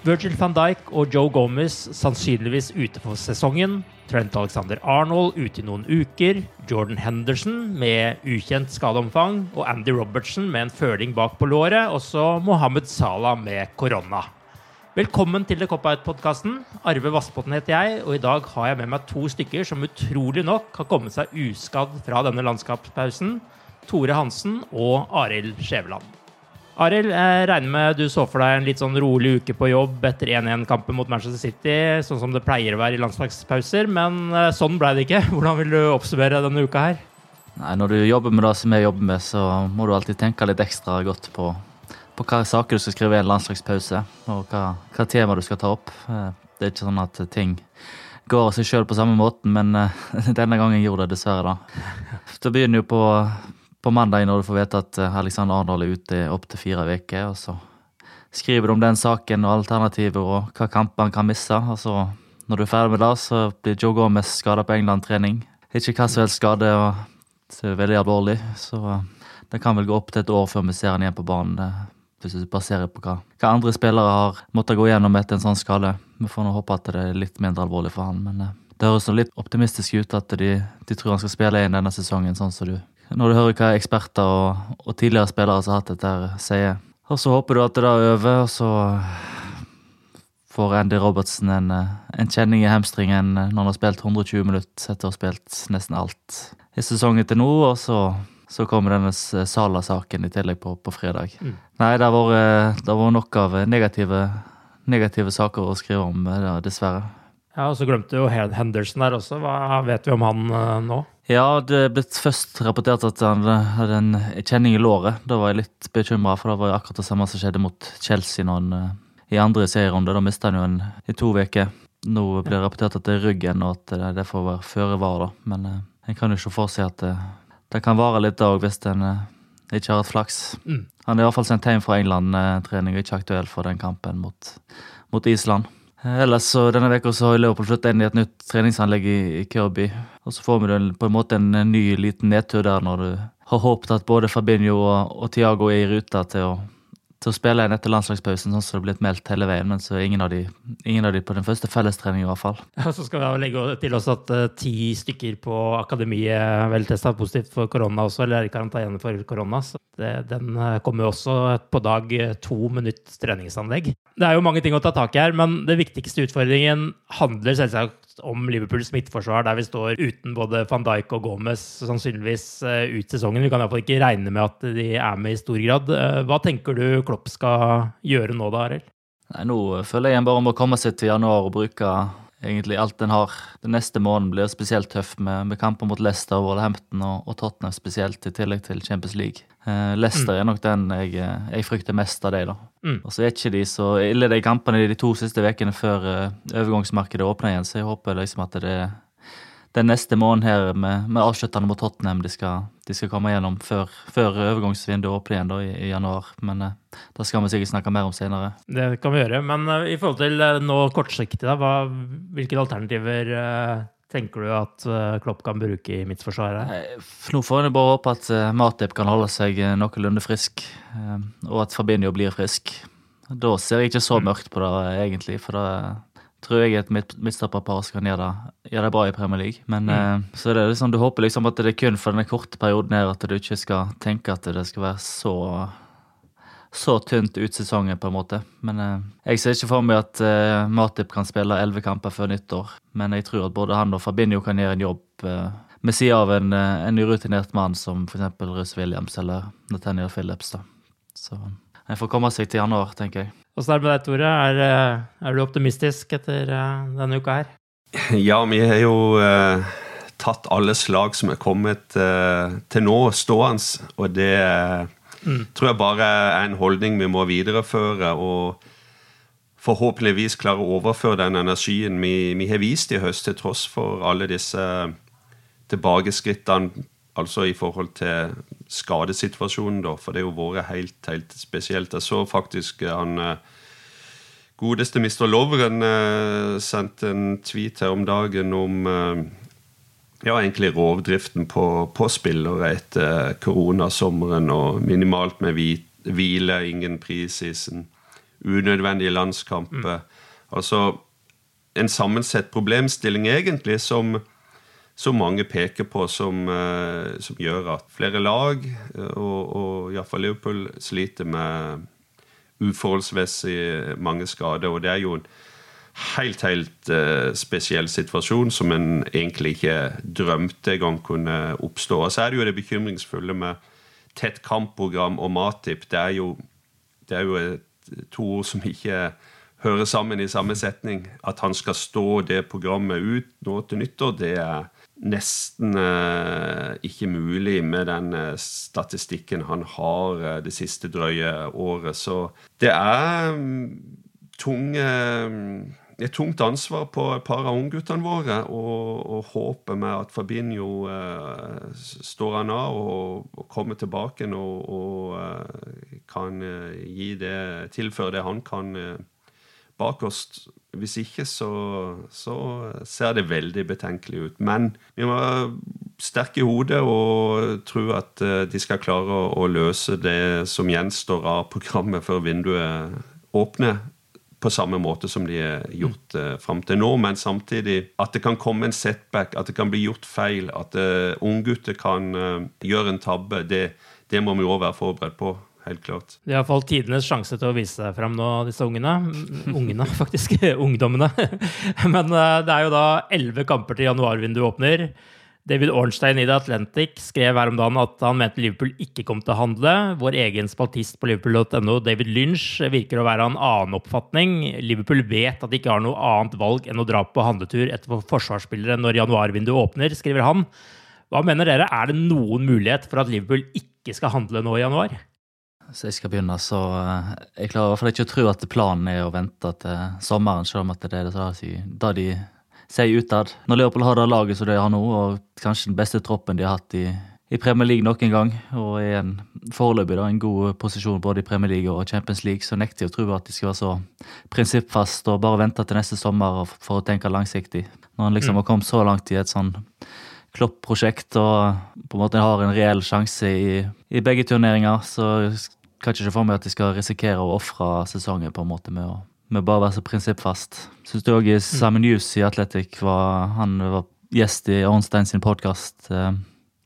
Virgil van Dijk og Joe Gomez sannsynligvis ute for sesongen. Trent Alexander Arnold ute i noen uker. Jordan Henderson med ukjent skadeomfang. Og Andy Robertson med en føling bak på låret. Og så Mohammed Salah med korona. Velkommen til The Cop-Out-podkasten. Arve Vassbotn heter jeg, og i dag har jeg med meg to stykker som utrolig nok har kommet seg uskadd fra denne landskapspausen. Tore Hansen og Arild Skjæveland. Arild, jeg regner med du så for deg en litt sånn rolig uke på jobb etter 1-1-kampen mot Manchester City, sånn som det pleier å være i landslagspauser, men eh, sånn ble det ikke. Hvordan vil du oppsummere denne uka her? Nei, Når du jobber med det som jeg jobber med, så må du alltid tenke litt ekstra godt på, på hva saker du skal skrive i en landslagspause, og hva, hva tema du skal ta opp. Eh, Det er ikke sånn at ting går av seg sjøl på samme måten, men eh, denne gangen gjorde det dessverre det. Det begynner jo på på mandag når du får vite at eh, Alexander Arendal er ute opptil fire uker. Og så skriver du om den saken og alternativer og hva kamper han kan miste. Og så, når du er ferdig med det, så blir Joe Gomez skada på England-trening. Ikke hva som helst skade, og det er veldig alvorlig. Så det kan vel gå opp til et år før vi ser han igjen på banen. Hvis du baserer på hva, hva andre spillere har måttet gå gjennom etter en sånn skade. Vi får nå håpe at det er litt mindre alvorlig for han, men det høres litt optimistisk ut at de, de tror han skal spille inn denne sesongen, sånn som du når du hører hva eksperter og, og tidligere spillere som har hatt dette, sier. Og så håper du at det er over, og så får Andy Robertsen en, en kjenning i hamstringen når han har spilt 120 minutter etter å ha spilt nesten alt i sesongen til nå. Og så, så kommer denne Sala-saken i tillegg på, på fredag. Mm. Nei, det har det har vært nok av negative, negative saker å skrive om, dessverre. Ja, og så glemte jo Henderson der også. Hva vet vi om han uh, nå? Ja, det ble først rapportert at han hadde en kjenning i låret. Da var jeg litt bekymra, for det var akkurat det samme som skjedde mot Chelsea han, uh, i andre serierunde. Da mista han jo en i to uker. Nå blir det rapportert at det er ryggen, og at det, det får være føre var, da. Men en kan jo ikke for seg at det, det kan vare litt òg, hvis en ikke har hatt flaks. Mm. Han er i hvert fall sendt hjem fra England-trening og ikke aktuell for den kampen mot, mot Island. Ellers så Denne veka så har Leopold flyttet inn i et nytt treningsanlegg i, i Kirby. Og så får vi på en måte en, en ny liten nedtur der når du har håpet at både Fabinho og, og Tiago er i rute til å til å spille igjen etter landslagspausen, sånn som det er blitt meldt hele veien. Men så er ingen ingen av de på den første fellestreningen, i hvert fall. Ja, så skal vi legge til oss at uh, ti stykker på akademiet vel testa positivt for korona også, eller er i karantene for korona. Så det, den uh, kommer jo også på dag uh, to minutt treningsanlegg. Det er jo mange ting å ta tak i her, men det viktigste utfordringen handler selvsagt om Liverpools midtforsvar, der vi står uten både van Dijk og Gomez sannsynligvis ut sesongen. Vi kan iallfall ikke regne med at de er med i stor grad. Hva tenker du Klopp skal gjøre nå, da, Arild? Nå føler jeg en bare å komme seg til januar og bruke egentlig alt en har. Den neste måneden blir spesielt tøff med, med kamper mot Leicester, Wolverhampton og, og Tottenham spesielt, i tillegg til Champions League. Eh, Leicester mm. er nok den jeg, jeg frykter mest av de, da. Mm. Og så er ikke de så ille, de kampene de to siste ukene før uh, overgangsmarkedet åpner igjen, så jeg håper liksom at det er den neste måneden her med, med avsluttende mot Tottenham de skal, de skal komme gjennom før, før overgangsvinduet åpner igjen da, i, i, januar. Men eh, det skal vi sikkert snakke mer om senere. Det kan vi gjøre. Men eh, i forhold til eh, nå kortsiktig, da, hva, hvilke alternativer tenker du at Klopp kan bruke i midtforsvaret? Nå får jeg bare håpe at Matip kan holde seg noenlunde frisk, og at Fabinho blir frisk. Da ser jeg ikke så mm. mørkt på det, egentlig. for det tror jeg et midtstopperpar som kan gjøre det, gjøre det, bra i Premier League. Men mm. uh, så er liksom, du håper liksom at det er kun for denne korte perioden her at du ikke skal tenke at det skal være så så tynt ut sesongen, på en måte. Men eh, jeg ser ikke for meg at eh, Matip kan spille elleve kamper før nyttår. Men jeg tror at både han og Fabinho kan gjøre en jobb med siden av en, en urutinert mann som f.eks. Russ Williams eller Nathaniel Phillips. da. Så en får komme seg til januar, tenker jeg. Åssen er det med deg, Tore? Er, eh, er, du optimistisk etter uh, denne uka her? Ja, vi har jo eh, tatt alle slag som er kommet eh, til nå, stående. Og det mm. tror jeg bare er en holdning vi må videreføre. Og forhåpentligvis klare å overføre den energien vi, vi har vist i høst, til tross for alle disse tilbakeskrittene Altså i forhold til skadesituasjonen, da, for det jo vært helt, helt spesielt. Jeg så faktisk eh, han eh, godeste Mr. Lovren eh, sendte en tweet her om dagen om ja, egentlig rovdriften på, på spillere etter koronasommeren og minimalt med hvile, ingen prisisen, unødvendige landskamper. Mm. Altså en sammensett problemstilling, egentlig, som som mange peker på som, eh, som gjør at flere lag, eh, og, og iallfall Liverpool, sliter med uforholdsmessig mange skader. Og det er jo en helt, helt uh, spesiell situasjon som en egentlig ikke drømte engang kunne oppstå. Og så er det jo det bekymringsfulle med tett kampprogram og Matip. Det er jo, det er jo to ord som ikke hører sammen i samme setning. At han skal stå det programmet ut nå til nyttår, det er nesten eh, ikke mulig med den eh, statistikken han har eh, det siste drøye året. Så det er mm, tunge mm, et tungt ansvar på et par av ungguttene våre. Og, og håpet med at Fabinho eh, står han av og, og kommer tilbake og, og eh, kan gi det, tilføre det han kan bak oss. Hvis ikke, så, så, ser det veldig betenkelig ut. Men vi må være sterke i hodet og tro at eh, de skal klare å, løse det som gjenstår av programmet før vinduet åpner på samme måte som de har gjort eh, fram til nå. Men samtidig at det kan komme en setback, at det kan bli gjort feil, at eh, unggutter kan eh, gjøre en tabbe, det, det må vi òg være forberedt på helt klart. Det er fått tidenes sjanse til å vise seg fram nå, disse ungene. Ungene, faktisk. Ungdommene. Men uh, det er jo da elleve kamper til januarvinduet åpner. David Ornstein i The Atlantic skrev her om dagen at han mente Liverpool ikke kom til å handle. Vår egen spaltist på liverpool.no, David Lynch, virker å være av en annen oppfatning. Liverpool vet at de ikke har noe annet valg enn å dra på handletur etter forsvarsspillere når januarvinduet åpner, skriver han. Hva mener dere, er det noen mulighet for at Liverpool ikke skal handle nå i januar? Så jeg skal begynne, så eh, jeg klarer i hvert fall ikke å tro at planen er å vente til sommeren, selv om at det er det de sier utad. Når Leopold har det laget som de har nå, og kanskje den beste troppen de har hatt i, i Premier League noen gang, og er en foreløpig da, en god posisjon både i Premier League og Champions League, så nekter jeg å tro at de skal være så prinsippfast og bare vente til neste sommer for å tenke langsiktig. Når han liksom mm. har kommet så langt i et sånn Klopp-prosjekt og på en måte har en reell sjanse i, i begge turneringer, så kan ikke se for meg at de skal risikere å ofre sesongen på en måte med å med bare være så prinsippfast. Syns du òg Sam Simon Hughes i Athletic var, han var gjest i Ornstein sin podkast eh,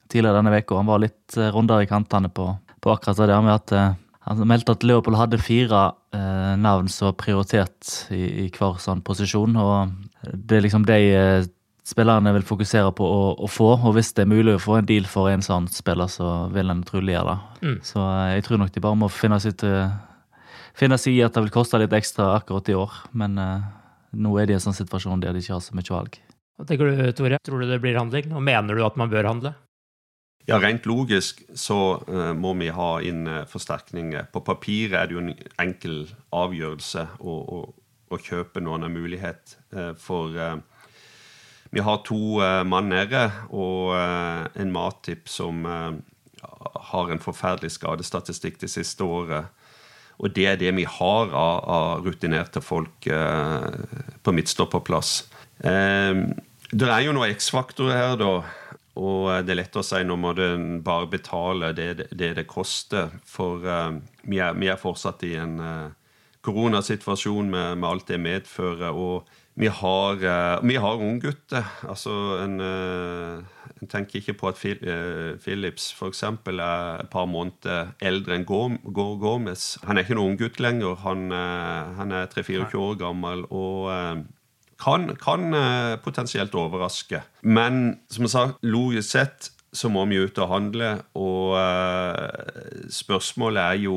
tidligere denne uka. Han var litt eh, rundere i kantene på, på akkurat det der med at eh, han meldte at Leopold hadde fire eh, navn som var prioritert i, i, hver sånn posisjon. Og det er liksom de eh, spillerne vil fokusere på å, å, få. Og hvis det er mulig å få en deal for en sånn spiller, så vil en trolig gjøre det. Mm. Så eh, jeg tror nok de bare må finne seg, finne seg i at det vil koste litt ekstra akkurat i år. Men uh, nå er de i en sånn situasjon der de ikke har så mye valg. Hva tenker du, Tore? Tror du det blir handling? Og mener du at man bør handle? Ja, Rent logisk så uh, må vi ha inn uh, forsterkninger. På papiret er det jo en enkel avgjørelse å, å, å kjøpe noen av mulighet. Uh, for vi har to mann nede og en Matip som har en forferdelig skadestatistikk det siste året. Og det er det vi har av, av rutinerte folk på midtstopperplass. Eh, det er jo noen X-faktorer her, da. Og det er lett å si nå må du bare betale det det, det koster. For uh, vi, er, vi, er, fortsatt i en uh, koronasituasjon med, med, alt det medfører. Og vi har, uh, vi har unggutter. Altså en, en, tenker ikke på at Philips f.eks. er et par måneder eldre enn Gomez. Han er ikke noen unggutt lenger. Han, han er 3-24 år gammel. og kan, kan uh, potensielt overraske. Men som jeg sa, logisk sett så må vi ut og handle. Og uh, spørsmålet er jo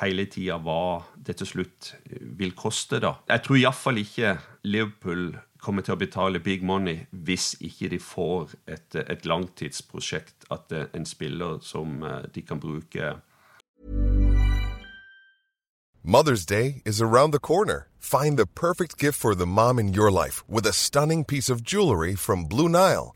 hele tida hva det til slutt vil koste, da. Jeg tror iallfall ikke Liverpool kommer til å betale big money hvis ikke de får et, et langtidsprosjekt. At det er en spiller som de kan bruke Mother's Day is around the corner. Find the perfect gift for the mom in your life with a stunning piece of jewelry from Blue Nile.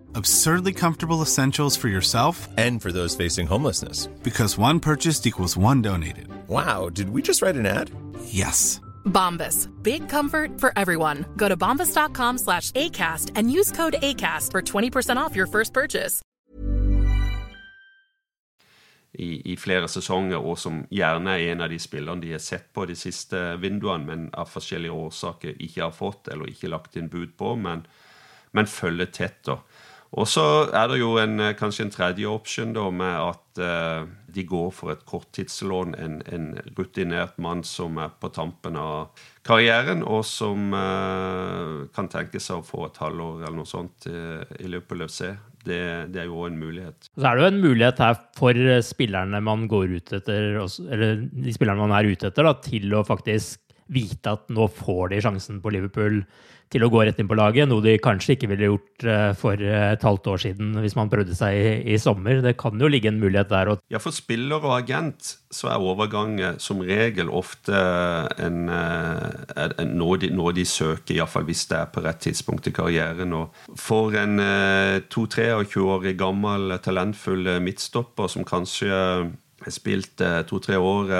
Absurdly comfortable essentials for yourself and for those facing homelessness. Because one purchased equals one donated. Wow, did we just write an ad? Yes. Bombas. Big comfort for everyone. Go to bombas.com slash ACAST and use code ACAST for 20% off your first purchase. I, I, flere sesonger, og som gjerne er en av de spillerne de har sett på de siste vinduene, men av forskjellige årsaker ikke har fått eller ikke lagt inn bud på, men, men følger tett. da. Og så er det jo en, eh, kanskje en tredje option da, med at eh, de går for et korttidslån. En, en, rutinert mann som er på tampen av karrieren, og som eh, kan tenke seg å få et halvår eller noe sånt eh, i Liverpool FC. Det, det, er jo en mulighet. Så er det jo en mulighet her for spillerne man går ut etter, eller de spillerne man er ute etter, da, til å faktisk vite at nå får de sjansen på Liverpool til å gå rett inn på laget, noe de kanskje ikke ville gjort eh, for et halvt år siden hvis man prøvde seg i, i sommer. Det kan jo ligge en mulighet der. Ja, for spiller og agent så er overgang som regel ofte en, en, noe, de, noe de søker, iallfall hvis det er på rett tidspunkt i karrieren. Og for en 22-23-årig gammel, talentfull midtstopper som kanskje har spilt to-tre år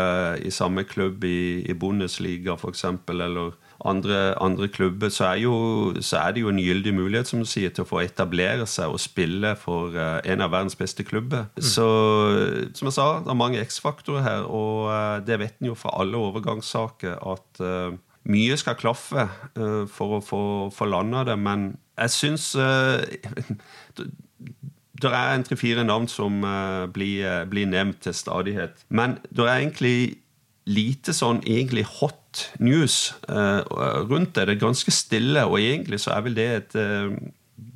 i samme klubb i, i Bundesliga f.eks., eller andre, andre klubber, så er, jo, så er, det jo en gyldig mulighet som du sier, til å få etablere seg og spille for uh, en av verdens beste klubber. Mm. Så som jeg sa, det er mange X-faktorer her, og uh, det vet en jo fra alle overgangssaker at uh, mye skal klaffe for å få, få landa det, men jeg syns det er en tre-fire navn som blir, blir nevnt til stadighet. Men det er egentlig lite sånn egentlig hot news uh, rundt det. Det er ganske stille, og egentlig så er vel det et uh,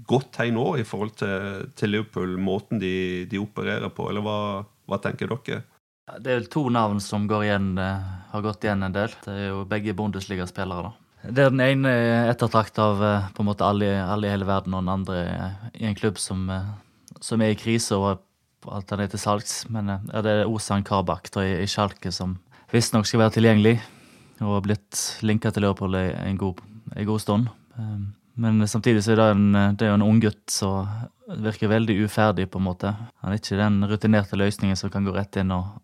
godt tegn òg i forhold til, til, Liverpool, måten de, de, opererer på. Eller hva, hva tenker dere? Det er vel to navn som igjen, uh, har gått igjen en del. Det er jo begge Bundesliga-spillere. da. Det er Den ene er ettertraktet av på en måte alle, alle, i hele verden, og den andre i en klubb som, som er i krise og alt er til salgs. Men ja, det er Osan Kabak da, i, i Schalke som visstnok skal være tilgjengelig og har blitt linka til Liverpool i en god, en god stund. Ehm, men samtidig så er det, en, det er jo en unggutt som virker veldig uferdig, på en måte. Han er ikke den rutinerte løsningen som kan gå rett inn og,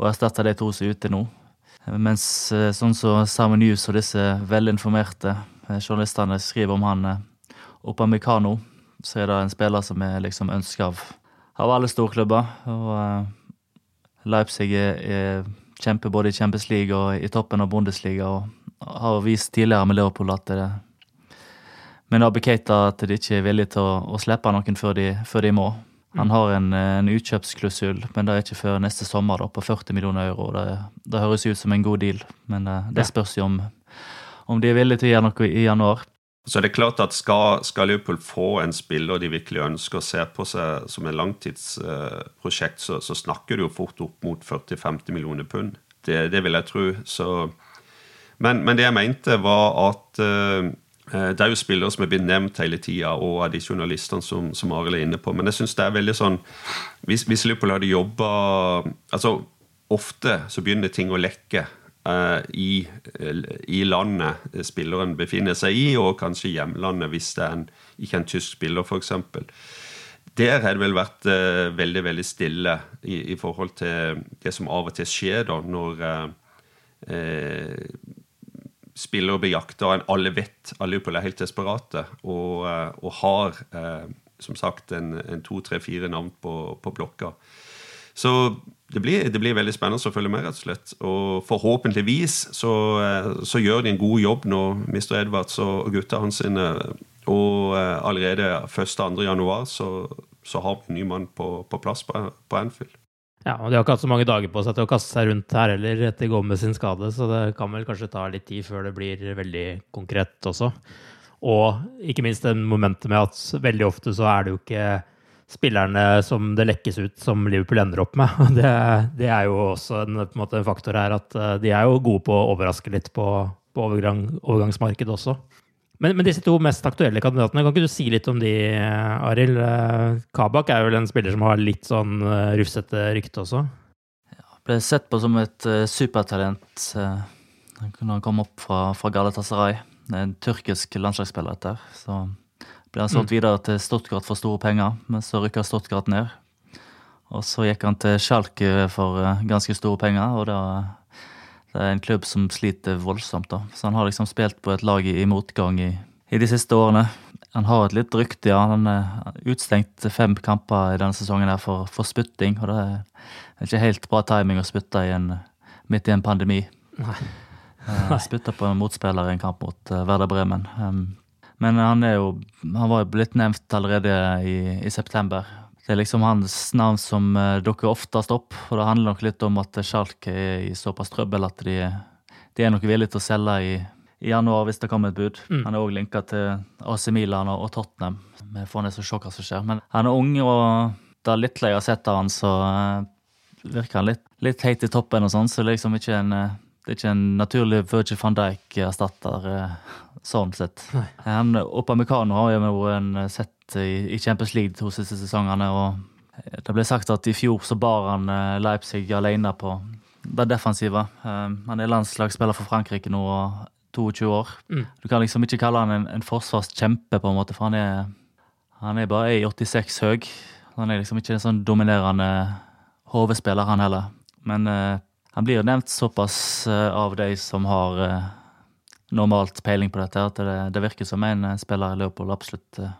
og erstatte de to som er ute nå. Mens eh, sånn som Simon News og disse velinformerte eh, journalistene skriver om han eh, Mekano, så er det en spiller som er liksom ønska av, av alle storklubber. Og Leipzig er, er kjemper både i Champions League og i toppen av Bundesliga. Og har vist tidligere med Liverpool at det, Men har Keita at de ikke er villige til å, å slippe noen før de, før de, må. Han mm. har en, en utkjøpsklusul, men det er ikke før neste sommer, da, på 40 millioner euro. Det, det høres ut som en god deal, men det, det spørs jo om, om de er villige til å gjøre noe i januar. Så er det klart at skal, skal, Liverpool få en spiller de virkelig ønsker å se på seg som en langtidsprosjekt, så, så, snakker du jo fort opp mot 40-50 millioner pund. Det, det, vil jeg tro. Så, men, men, det jeg mente, var at uh, det er jo spillere som er blitt nevnt hele tida, og av de journalistene som, som Arild er inne på. Men jeg syns det er veldig sånn Hvis, hvis Liverpool hadde jobba Altså, ofte så begynner ting å lekke i, i, landet spilleren befinner seg i, og kanskje hjemlandet hvis det er en, ikke en tysk spiller, f.eks. Der har det vel vært uh, veldig veldig stille i, i, forhold til det som av og til skjer da, når uh, spillere blir jakta, og alle vet alle Liverpool er helt desperate og, og har som sagt en, en to, tre, fire navn på, på blokka. Så det blir, det blir, veldig spennende å følge med, rett og slett. Og forhåpentligvis så, eh, så gjør de en god jobb nå, Mr. Edwards og gutta hans sine. Og eh, allerede 1.-2. januar så, så, har vi en ny mann på, på plass på, på, Anfield. Ja, og De har ikke hatt så mange dager på seg til å kaste seg rundt her heller etter Gomez sin skade, så det kan vel kanskje ta litt tid før det blir veldig konkret også. Og ikke minst det momentet med at veldig ofte så er det jo ikke spillerne som det lekkes ut, som Liverpool ender opp med. Det, det er jo også en, en, måte, en, faktor her at eh, de er jo gode på å overraske litt på, på overgang, overgangsmarkedet også. Men, men, disse to mest aktuelle kandidatene, kan ikke du si litt om de, Arild? Eh, Kabak er vel en spiller som har litt sånn eh, rufsete rykte også? Ja, ble sett på som et uh, supertalent uh, han kom opp fra, fra Galatasaray. En tyrkisk landslagsspiller, dette. Så ble han solgt mm. videre til Stuttgart for store penger, men så rykka Stuttgart ned. Og så gikk han til Schalke for eh, ganske store penger, og da, det er en klubb som sliter voldsomt. da. Så han har liksom spilt på et lag i, motgang i, i, de siste årene. Han har et litt rykte, ja. Han er utstengt fem kamper i denne sesongen her for, for spytting. Og det er ikke helt bra timing å spytte i en, midt i en pandemi. Nei. Nei. Spytta på en motspiller i en kamp mot Werder Bremen. Um, men han jo Han var jo blitt nevnt allerede i, i september. Det er liksom hans navn som uh, dukker oftest opp. Og det handler nok litt om at Schalke er i såpass trøbbel at de, de er nok villige til å selge i, i januar hvis det kommer et bud. Mm. Han er òg linka til AC Milan og, og Tottenham. Vi får nesten se hva som skjer. Men han er ung, og det lille jeg har sett av han, så uh, virker han litt, litt heit i toppen og sånn. Så liksom ikke en uh, det er ikke en naturlig Virgil van Dijk-erstatter eh, sånn sett. Han, Opamecano har jo en sett i, Champions League de to siste sesongene. og Det ble sagt at i fjor så bar han eh, Leipzig alene på det defensive. Eh, Han er landslagsspiller for Frankrike nå og 22 år. Mm. Du kan liksom ikke kalle han en, en forsvarskjempe, på en måte, for han er, han er bare 1,86 høy. Han er liksom ikke en sånn dominerende HV-spiller, han heller. Men uh, han blir nevnt såpass uh, av de som har eh, normalt peiling på dette, at det, det virker som en spiller spiller Leopold absolutt eh,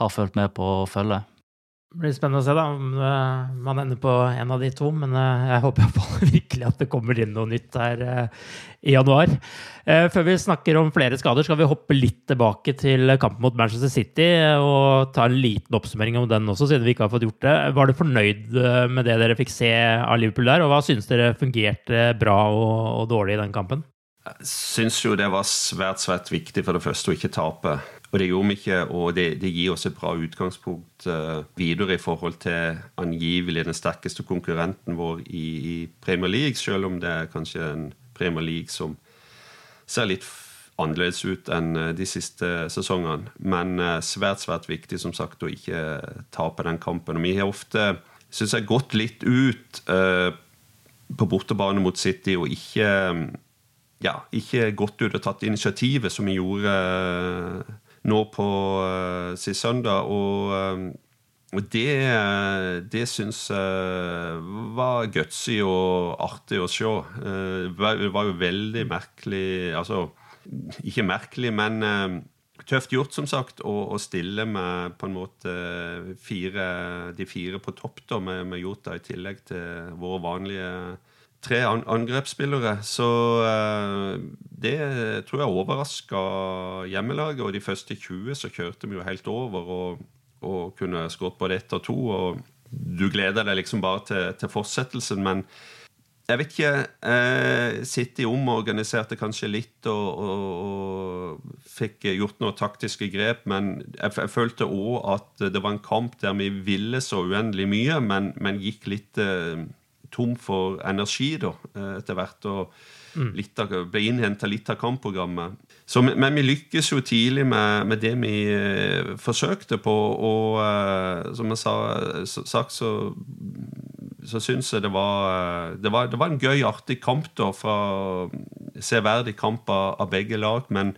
har fulgt med på å følge. Det blir spennende å se da, om eh, man ender på en av de to, men eh, jeg håper i virkelig at det kommer inn noe nytt her eh, i januar. Eh, Før vi snakker om flere skader, skal vi hoppe litt tilbake til kampen mot Manchester City eh, og ta en liten oppsummering om den også, siden vi ikke har fått gjort det. Var du fornøyd eh, med det dere fikk se av Liverpool der, og hva synes dere fungerte bra og, og dårlig i den kampen? Syns jo det var svært svært viktig for det første å ikke tape. Og det gjorde vi ikke, og det, det gir oss et bra utgangspunkt uh, videre i forhold til angivelig den sterkeste konkurrenten vår i, i Premier League, selv om det er kanskje en Premier League som ser litt annerledes ut enn uh, de siste sesongene. Men uh, svært, svært viktig som sagt å ikke tape den kampen. Og vi har ofte, syns jeg, gått litt ut på bortebane mot City og ikke ja, ikke gått ut og tatt initiativet som vi gjorde uh, nå på uh, sist søndag. Og, uh, og det, det syns jeg var gutsy og artig å se. det var jo veldig merkelig Altså, ikke merkelig, men tøft gjort, som sagt, å, stille med på en måte fire, de fire på topp da, med, med Jota, i tillegg til våre vanlige tre angrepsspillere. Så uh, det tror jeg overraska hjemmelaget. Og de første 20 så kjørte vi jo helt over og, og kunne skåret både ett og to. Og du gleder deg liksom bare til, til fortsettelsen, men jeg vet ikke eh, City omorganiserte kanskje litt og, og, og, fikk gjort noen taktiske grep, men jeg, jeg følte òg at det var en kamp der vi ville så uendelig mye, men, men gikk litt eh, tom for energi da, eh, etter hvert. og mm. litt av, ble innhenta litt av kampprogrammet. Så, men vi lykkes jo tidlig med, med det vi uh, forsøkte på. Og uh, som jeg sa, sagt, så, så syns jeg det var, det var, det var en gøy, artig kamp. da, fra Severdig kamp av, av begge lag. Men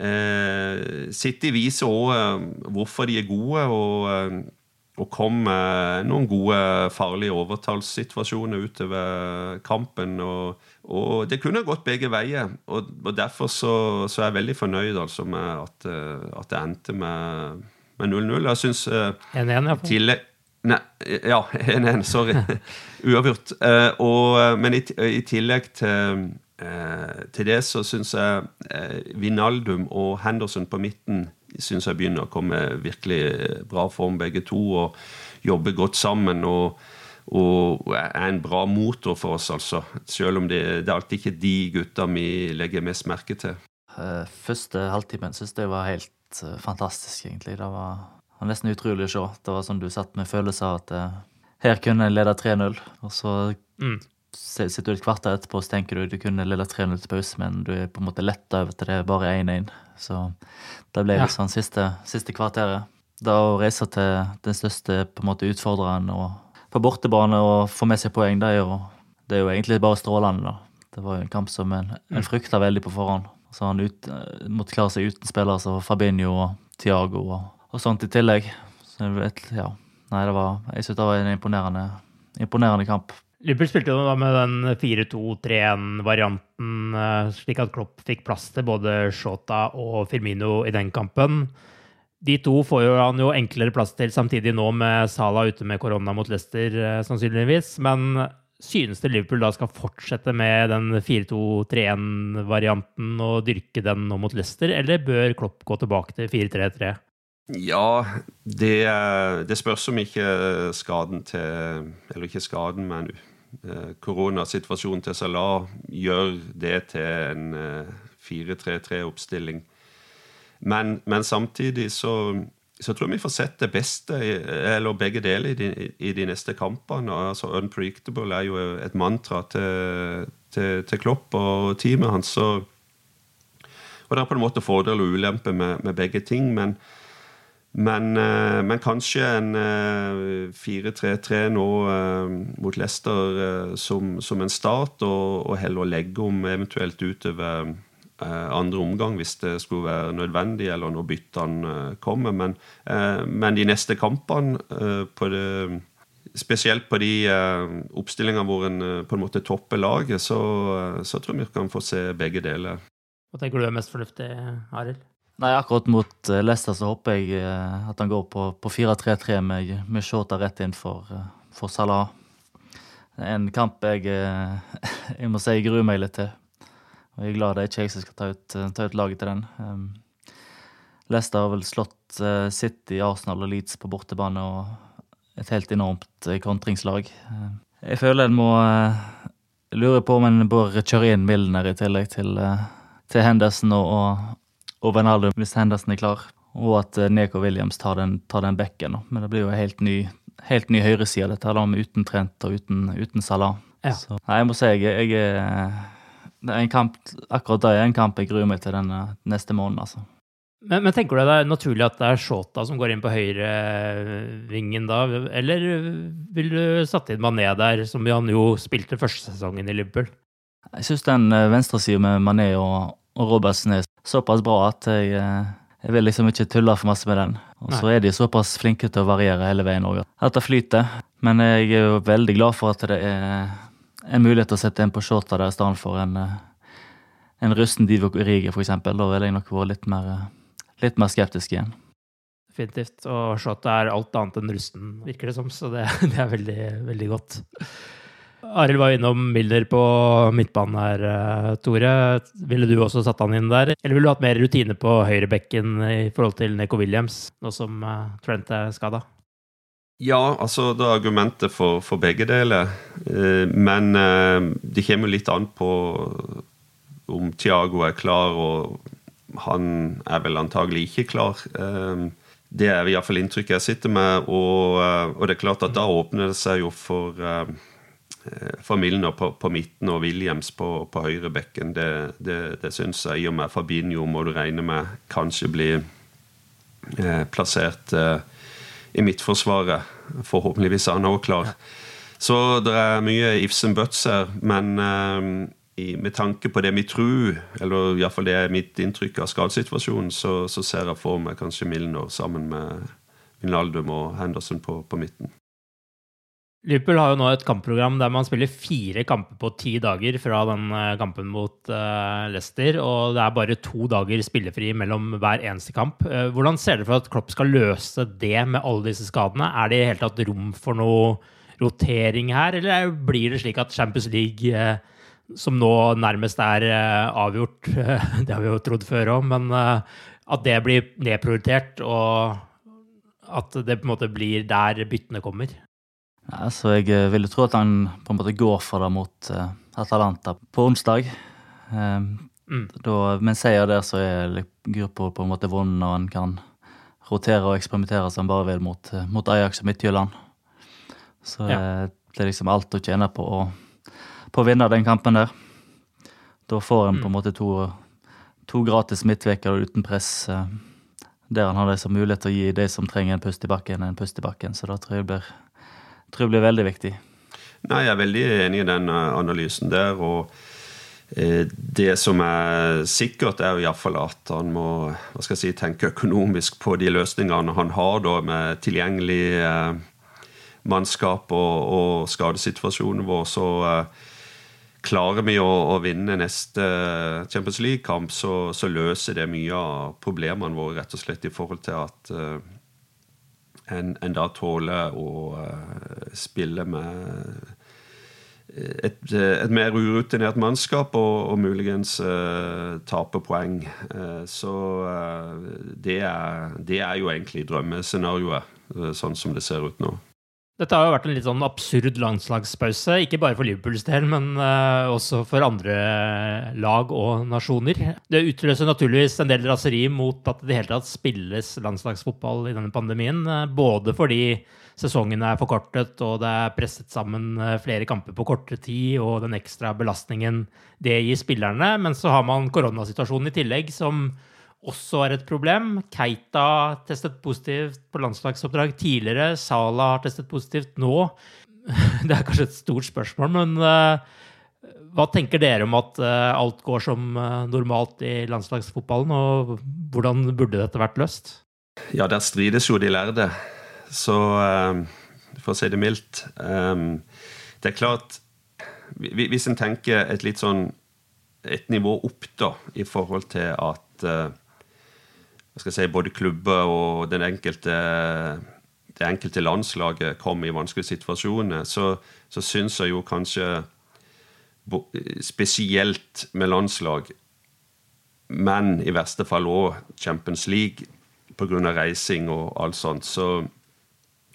uh, City viser òg hvorfor de er gode. og og kom med noen gode, farlige overtallssituasjoner utover kampen. Og, og, det kunne gått begge veier. Og, og derfor så, så, er jeg veldig fornøyd altså, med at, eh, at, det endte med 0-0. Jeg syns uh, 1-1, ja. Nei, ja, 1-1. Sorry. Uavgjort. Uh, og, men i, i tillegg til, uh, til det så syns jeg Vinaldum og Henderson på midten syns jeg begynner å komme virkelig bra form, begge to, og jobber godt sammen. og og er en bra motor for oss, altså. Selv om det, det er alltid ikke de gutta vi legger mest merke til. Eh, første halvtimen syns jeg var helt uh, fantastisk, egentlig. Det var, nesten utrolig å se. Det var sånn du satt med følelse av at uh, her kunne en lede 3-0, og så mm. Sitter du et kvarter etterpå og tenker du du kunne lille 3-0 til pause, men du er på en måte letta over til det er bare 1-1. Så det ble liksom ja. siste, siste kvarteret. Da å reise til den største på en måte utfordreren og på bortebane og få med seg poeng, det er jo, det er jo egentlig bare strålende. da. Det var jo en kamp som en, en mm. frykta veldig på forhånd. Så han ut, måtte klare seg uten spillere som Fabinho og Tiago og, og, sånt i tillegg. Så vet, ja. Nei, det var, jeg synes det var en imponerende, imponerende kamp. Liverpool spilte jo da med den 4-2-3-1-varianten, eh, slik at Klopp fikk plass til både Shota og Firmino i den kampen. De to får jo han jo enklere plass til samtidig nå med Salah ute med korona mot Leicester, eh, sannsynligvis. Men synes det Liverpool da skal fortsette med den 4-2-3-1-varianten og dyrke den nå mot Leicester, eller bør Klopp gå tilbake til 4-3-3? Ja, det, det, spørs om ikke skaden til Eller ikke skaden, men Eh, koronasituasjonen til Salah gjør det til en 4-3-3-oppstilling. Eh, men, men, samtidig så så jeg vi får sett det beste, eller begge deler, i de, i de neste kampene. altså Unpredictable er jo et mantra til, til, til Klopp og teamet hans. Og, og det er på en måte fordel og ulempe med, med begge ting. Men, men, eh, men kanskje en 4-3-3 eh, nå eh, mot Leicester som, som en start, og, og heller legge om eventuelt utover andre omgang hvis det skulle være nødvendig, eller når byttene kommer. Men, men, de neste kampene, på det, spesielt på de oppstillingene hvor en på en måte topper laget, så, så tror jeg vi kan få se begge deler. Hva tenker du er mest fornuftig, Arild? Nei, Akkurat mot Leicester så håper jeg at han går på, på 4-3-3 med, med Shota rett inn for, for Salah. En kamp jeg, jeg må si jeg gruer meg litt til. Og jeg er glad det er ikke jeg som skal ta ut, eh, ta ut laget til den. Um, Leicester har vel slått City, Arsenal og Leeds på bortebane og et helt enormt uh, kontringslag. Jeg føler en må lure på om en bør kjøre inn Milner i tillegg til, til Henderson og, og, og Wijnaldum hvis Henderson er klar. Og at Neko Williams tar den, tar den bekken. Men det blir jo en helt ny, helt ny høyreside, dette her, med uten Trent og uten, uten Salah. Ja. Så, nei, jeg må si jeg, jeg kamp, akkurat det er en kamp jeg gruer meg til den neste måneden, altså. Men, men, tenker du det er naturlig at det er Shota som går inn på høyrevingen da, eller vil du satt inn Mané der, som han jo spilte første sesongen i Liverpool? Jeg syns den eh, venstresida med Mané og, og Robertsen er såpass bra at jeg, eh, jeg vil liksom ikke tulle for masse med den. Og så er de såpass flinke til å variere hele veien òg. Dette det flyter. Men jeg er jo veldig glad for at det er en mulighet til å sette en på shorta der i stedet for en, eh, en rusten Divok Urigi, f.eks. Da ville jeg nok vært litt mer, eh, litt mer skeptisk igjen. Definitivt. Og shota er alt annet enn rusten, virker det som, så det, det er veldig, veldig godt. Arild var innom Milner på midtbanen her, eh, Tore. Ville du også satt han inn der? Eller ville du hatt mer rutine på høyrebekken i forhold til Neko Williams, nå som Trent er skada? Ja, altså det er argumentet for, for begge deler. Eh, men eh, det kommer litt an på om Tiago er klar, og han er vel antagelig ikke klar. Eh, det er iallfall inntrykket jeg sitter med. Og, og, det er klart at da åpner det seg jo for, for Milner på, på, midten og Williams på, på høyrebekken. Det, det, det syns jeg. I og med Fabinho må du regne med kanskje blir plassert i Midtforsvaret. Forhåpentligvis er han også klar. Så det er mye ifs and buts her. Men eh, i, med tanke på det vi tror, eller iallfall det er mitt inntrykk av skadesituasjonen, så, så, ser jeg for meg kanskje Milner sammen med Vinaldum og Henderson på, på midten. Liverpool har jo nå et kampprogram der man spiller fire kamper på ti dager fra den eh, kampen mot uh, Leicester, og det er bare to dager spillefri mellom hver eneste kamp. Uh, hvordan ser dere for at Klopp skal løse det med alle disse skadene? Er det i hele tatt rom for noe rotering her, eller blir det slik at Champions League, som nå nærmest er avgjort, det har vi jo trodd før òg, men at det blir nedprioritert, og at det på en måte blir der byttene kommer? Ja, så jeg vil ville tro at han på en måte går for det mot uh, Atalanta på onsdag. Um, mm. da, med seier der så er gruppa på en måte vunnet, og han kan rotere og eksperimentere som han bare vil mot, mot Ajax og Midtjylland. Så ja. det er liksom alt å tjene på å, på å vinne den kampen der. Da får en på en mm. måte to, to gratis midtveker uten press. Uh, der han har det som mulighet til å gi de som trenger en pust i bakken, en pust i bakken. Så da tror jeg det blir tror jeg blir veldig viktig. Nei, Jeg er veldig enig i den eh, analysen der. og eh, det som er sikkert, er jo iallfall at han må hva skal jeg si, tenke økonomisk på de løsningene han har da med tilgjengelig eh, mannskap og, og skadesituasjonen vår. Så klarer vi å, å, vinne neste Champions League-kamp, så, så, løser det mye av problemene våre, rett og slett i forhold til at en, en da tåler å uh, spille med et, et, mer urutinert mannskap og, og muligens uh, tape poeng. Uh, så uh, det, er, det, er, jo egentlig drømmescenarioet, sånn som det ser ut nå. Dette har jo vært en litt sånn absurd landslagspause, ikke bare for Liverpools del, men uh, også for andre lag og nasjoner. Det utløser naturligvis en del raseri mot at det hele tatt spilles landslagsfotball i denne pandemien. Uh, både fordi sesongen er forkortet og det er presset sammen flere kamper på kortere tid, og den ekstra belastningen det gir spillerne. Men så har man koronasituasjonen i tillegg, som også er et problem. Keita testet positivt på landslagsoppdrag tidligere. Sala har testet positivt nå. Det er kanskje et stort spørsmål, men uh, hva tenker dere om at uh, alt går som uh, normalt i landslagsfotballen, og hvordan burde dette vært løst? Ja, der strides jo de lærde. Så for å si det mildt Det er klart Hvis en tenker et litt sånn et nivå opp da, i forhold til at si, både klubber og den enkelte, det enkelte landslaget kommer i vanskelige situasjoner, så, så syns jeg jo kanskje Spesielt med landslag, men i verste fall òg Champions League pga. reising og alt sånt, så,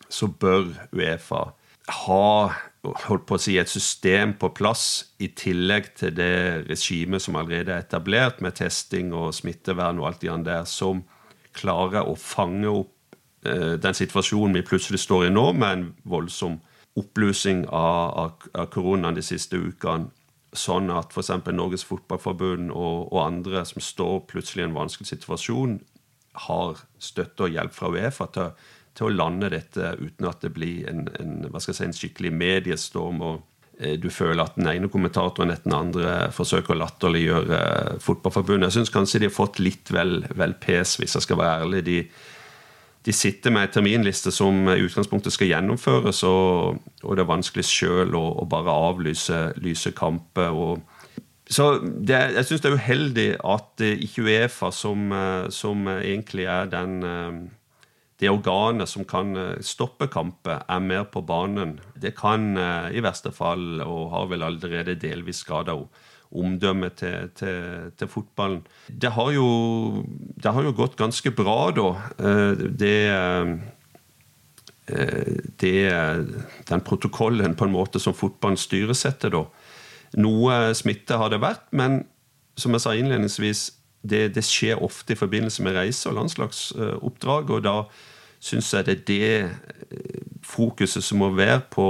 så bør Uefa ha holdt på å si, et system på plass i tillegg til det regimet som allerede er etablert, med testing og smittevern og alt det der, som klarer å fange opp eh, den situasjonen vi plutselig står i nå, med en voldsom oppblussing av, av, av koronaen de siste ukene. Sånn at f.eks. Norges Fotballforbund og, og, andre som står plutselig i en vanskelig situasjon, har støtte og hjelp fra Uefa til, til å lande dette uten at det blir en, en, si, en skikkelig mediestorm. og eh, du føler at den ene kommentatoren etter den andre forsøker å latterliggjøre Fotballforbundet. Jeg syns kanskje de har fått litt vel, vel pes, hvis jeg skal være ærlig. De, de sitter med en terminliste som i utgangspunktet skal gjennomføres, og, og det er vanskelig sjøl å, å, bare avlyse lyse kamper. så det, Jeg syns det er uheldig at ikke Uefa, som, som egentlig er den det organet som kan eh, stoppe kamper, er mer på banen. Det kan eh, i verste fall, og har vel allerede delvis skada omdømmet til, til, til, fotballen. Det har, jo, det har jo gått ganske bra, da. Eh, det det, den protokollen på en måte som fotballen styresetter, da. Noe smitte har det vært, men som jeg sa innledningsvis, det, det, skjer ofte i forbindelse med reise og landslagsoppdrag. og da syns jeg det er det eh, fokuset som må være på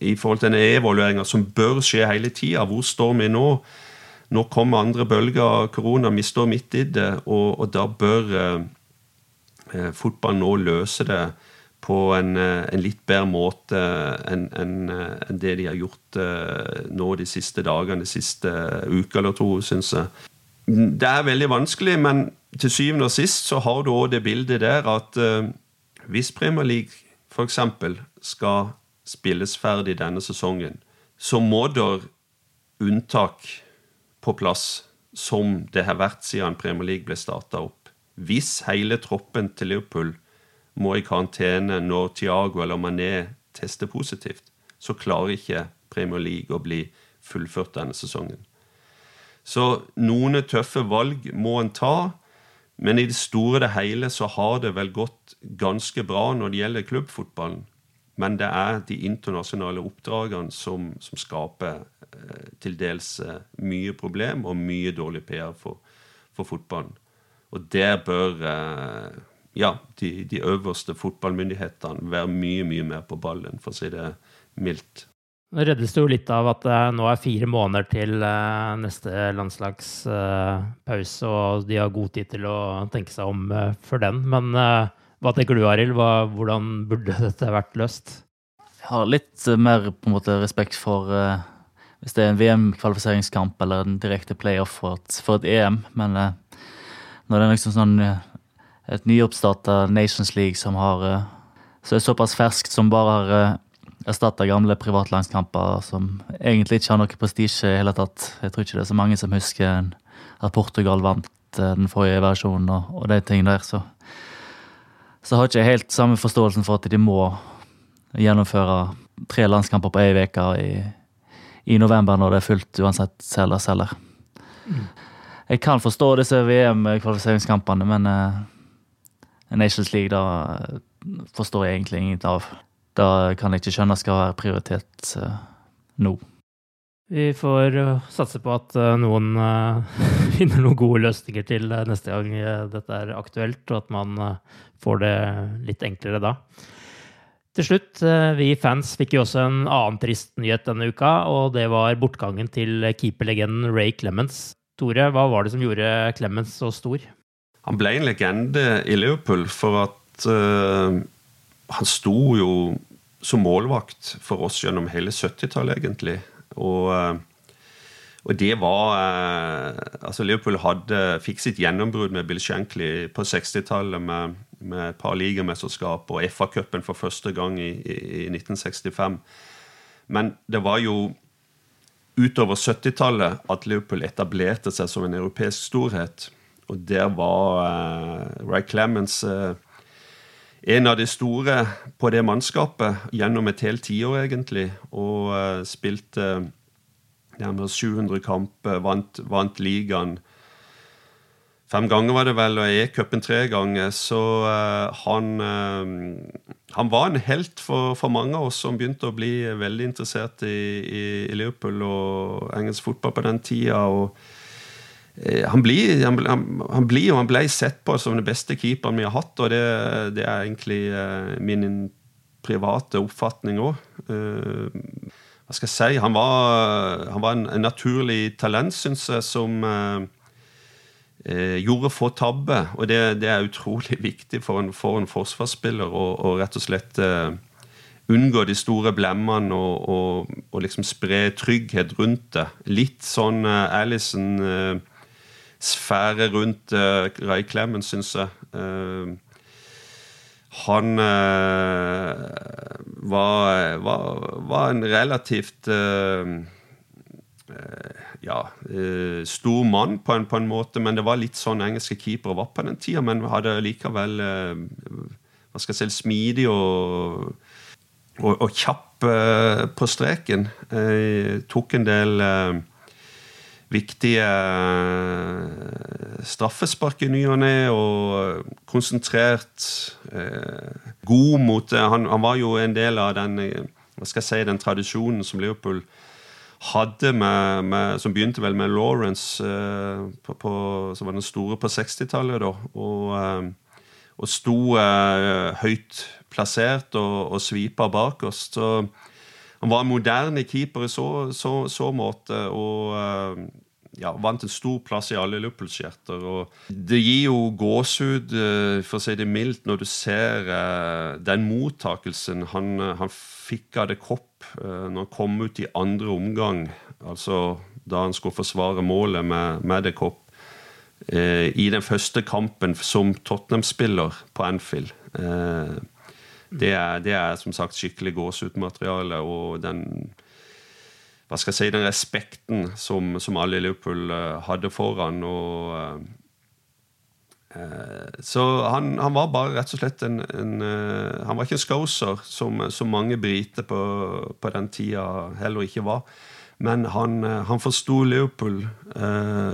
i forhold til denne evalueringa som bør skje hele tida. Hvor står vi nå? Nå kommer andre bølger av korona, vi står midt i det, og, og da bør eh, eh fotballen nå løse det på en, eh, en litt bedre måte enn en, en det de har gjort eh, nå de siste dagene, de siste uka eller to, syns jeg. Det er veldig vanskelig, men til syvende og sist så har du òg det bildet der at uh, hvis Premier League f.eks. skal spilles ferdig denne sesongen, så må der unntak på plass, som det har vært siden Premier League ble starta opp. Hvis hele troppen til Liverpool må i karantene når Tiago eller Mané tester positivt, så klarer ikke Premier League å bli fullført denne sesongen. Så noen tøffe valg må en ta. Men i det store og hele så har det vel gått ganske bra når det gjelder klubbfotballen. Men det er de internasjonale oppdragene som, som skaper eh, til dels eh, mye problem og mye dårlig PR for, for fotballen. Og der bør eh, ja, de, de, øverste fotballmyndighetene være mye, mye mer på ballen, for å si det mildt. Nå reddes det jo litt av at det nå er fire måneder til eh, neste landslagspause, og de har god tid til å tenke seg om uh, for den. Men hva tenker du, Arild? Hvordan burde dette vært løst? Jeg har litt mer på en måte respekt for hvis det er en VM-kvalifiseringskamp eller en direkte playoff for, for, et EM. Men når det er liksom sånn et nyoppstarta Nations League som har så er såpass ferskt som bare har erstatte gamle privatlandskamper som egentlig ikke har noe prestisje i hele tatt. Jeg tror ikke det er så mange som husker at Portugal vant eh, den forrige versjonen og, og de tingene der. Så, så har ikke helt samme forståelsen for at de må gjennomføre tre landskamper på ei uke i, i, november når det er fullt uansett selger selger. Jeg kan forstå disse VM-kvalifiseringskampene, men uh, Nations League da forstår jeg egentlig ingenting av det kan jeg ikke skjønne skal være prioritet eh, nå. Vi får uh, satse på at uh, noen uh, finner noen gode løsninger til neste gang dette er aktuelt, og at man får det litt enklere da. Til slutt, vi fans fikk jo også en annen trist nyhet denne uka, og det var bortgangen til keeperlegenden Ray Clemens. Tore, hva var det som gjorde Clemens så stor? Han ble en legende i Liverpool for at han sto jo som målvakt for oss gjennom hele 70-tallet, egentlig. Og, eh, og, det var eh, altså Liverpool hadde, fikk sitt gjennombrudd med Bill Shankly på 60-tallet med, med, et par ligamesterskap og FA-cupen for første gang i, i, i 1965. Men det var jo utover 70-tallet at Liverpool etablerte seg som en europeisk storhet. Og der var uh, Ray Clemens uh, en av de store på det mannskapet gjennom et helt tiår, egentlig. Og uh, spilte nærmere 700 kamper, vant, vant ligaen. Fem ganger var det vel, og E-cupen tre ganger. Så uh, han, uh, han var en helt for, for, mange av oss som begynte å bli veldig interessert i, i, i Liverpool og engelsk fotball på den tida. og han blir, han, han blir, og han ble sett på som den beste keeperen vi har hatt, og det, det er egentlig uh, min private oppfatning òg. Uh, hva skal jeg si, Han var, han var en, en, naturlig talent, syns jeg, som eh, gjorde få tabber. Og det, det, er utrolig viktig for en, for en forsvarsspiller å rett og slett unngå de store blemmene og, og, og, liksom spre trygghet rundt det. Litt sånn Alison sfære rundt uh, Ray Clemens, syns jeg. Uh, han uh, var, var, var, en relativt ja, stor mann på en, på en, måte, men det var litt sånn engelske keepere var på den tida. Men hadde likevel hva skal jeg si, smidig og, og, og kjapp på streken. tok en del viktige eh, straffespark i ny og ne, og konsentrert. Eh, god mot han, han, var jo en del av den eh, hva skal jeg si, den tradisjonen som Liverpool hadde med, med, Som begynte vel med Lawrence, eh, på, på, som var den store på 60-tallet. Og, eh, og sto eh, høyt plassert og, og svipa bak oss. Så han var en moderne keeper i så, så, så måte, og eh, ja, vant en stor plass i alle Liverpool-skjerter. Det gir jo gåsehud, eh, for å si det mildt, når du ser eh, den mottakelsen han, han fikk av det kopp når han kom ut i andre omgang, altså da han skulle forsvare målet med, med det kopp. I den første kampen som Tottenham-spiller på Anfield. Det er, det er som sagt skikkelig gåsehudmateriale. Og den hva skal jeg si, den respekten som, som alle i Liverpool uh, hadde foran. Og, uh, så han, han, var bare rett og slett en, en Han var ikke en scouser, som, som mange briter på, på, den tida heller ikke var. Men han, han forsto Liverpool.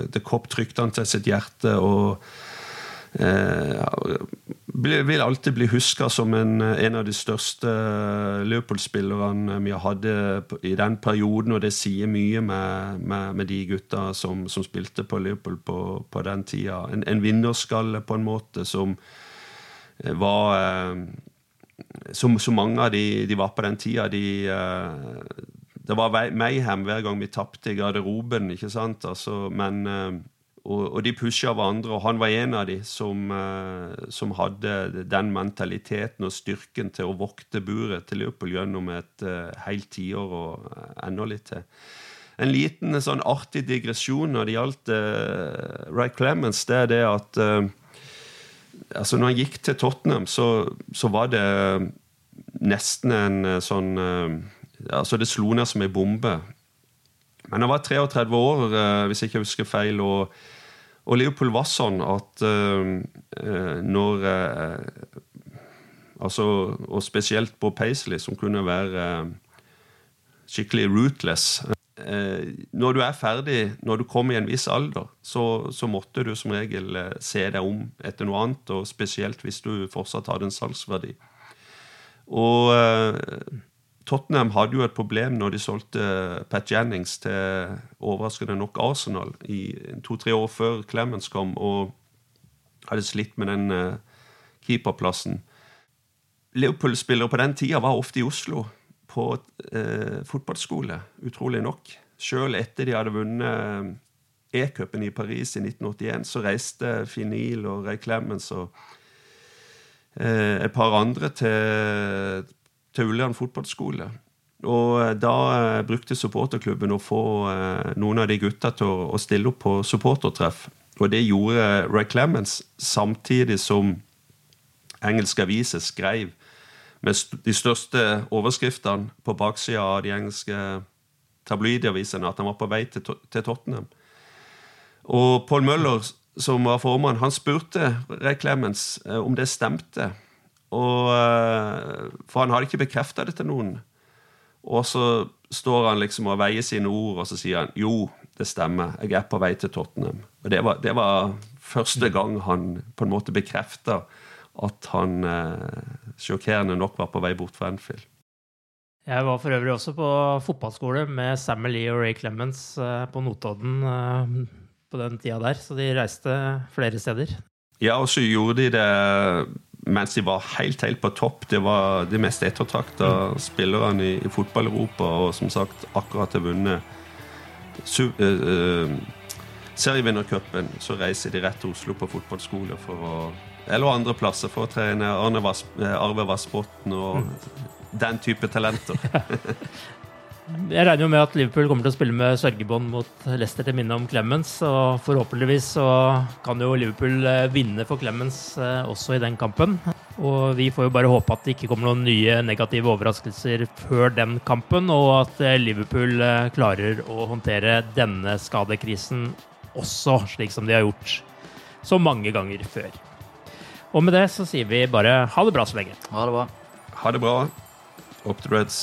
det kopp trykte han til sitt hjerte. og vil alltid bli huska som en, en, av de største Liverpool-spillerne vi hadde i den perioden, og det sier mye med, med, med de gutta som, som, spilte på Liverpool på, på den tida. En, en, vinnerskalle, på en måte, som eh, var eh, Som så mange av de, de, var på den tida. De, eh, det var mayhem hver gang vi tapte i garderoben, ikke sant? Altså, men og, og, de pusha hverandre, og han var en av de som, uh, som, hadde den mentaliteten og styrken til å vokte buret til Liverpool gjennom et uh, helt tiår og uh, enda litt til. En liten sånn artig digresjon når det gjaldt uh, Ray Clemens, det er det at altså Når han gikk til Tottenham, så, så var det nesten en sånn altså Det slo ned som ei bombe. Men han var 33 år, hvis jeg ikke husker feil. og og Leopold var sånn at uh, når uh, Altså, og spesielt på Paisley, som kunne være uh, skikkelig rootless. når du er ferdig, når du kommer i en viss alder, så, så, måtte du som regel se deg om etter noe annet, og spesielt hvis du fortsatt hadde en salgsverdi. Og Tottenham hadde jo et problem når de solgte Pat Jennings til overraskende nok Arsenal i to-tre år før Clemens kom, og hadde slitt med den uh, keeperplassen. Liverpool-spillere på den tida var ofte i Oslo på eh, fotballskole, utrolig nok. Sjøl etter de hadde vunnet E-cupen i Paris i 1981, så reiste Finil og Ray Clemens og eh, et par andre til, Ullern fotballskole. Og eh, da eh, brukte supporterklubben å få eh, noen av de gutta til å, stille opp på supportertreff. Og det gjorde Ray Clemens samtidig som engelske aviser skrev med de største overskriftene på baksida av de engelske tabloidavisene at han var på vei til, til Tottenham. Og Paul Møller, som var formann, han spurte Ray Clemens om det stemte. Og, eh, for han hadde ikke bekrefta det til noen. Og så står han liksom og veier sine ord, og så sier han jo, det stemmer, jeg er på vei til Tottenham. Og det var, det var første gang han på en måte bekrefta at han eh, sjokkerende nok var på vei bort fra Enfield. Jeg var for øvrig også på fotballskole med Samuel Lee og Ray Clemens eh, på Notodden på den tida der, så de reiste flere steder. Ja, og så gjorde de det mens de var helt, helt på topp. Det var de mest ettertrakta spillerne i, i fotball-Europa, og som sagt akkurat har vunnet uh, uh, serievinnercupen. Så reiser de rett til Oslo på fotballskole for å eller andre plasser for å trene Arne Vas, Arve Vassbotn og mm. den type talenter. Jeg regner jo med at Liverpool kommer til å spille med sørgebånd mot Leicester til minne om Clemens. Og forhåpentligvis så kan jo Liverpool eh, vinne for Clemens eh, også i den kampen. Og vi får jo bare håpe at det ikke kommer noen nye negative overraskelser før den kampen, og at eh, Liverpool klarer å håndtere denne skadekrisen også, slik som de har gjort så mange ganger før. Og med det så sier vi bare ha det bra så lenge. Ha det bra. Ha det bra. Opp til Reds.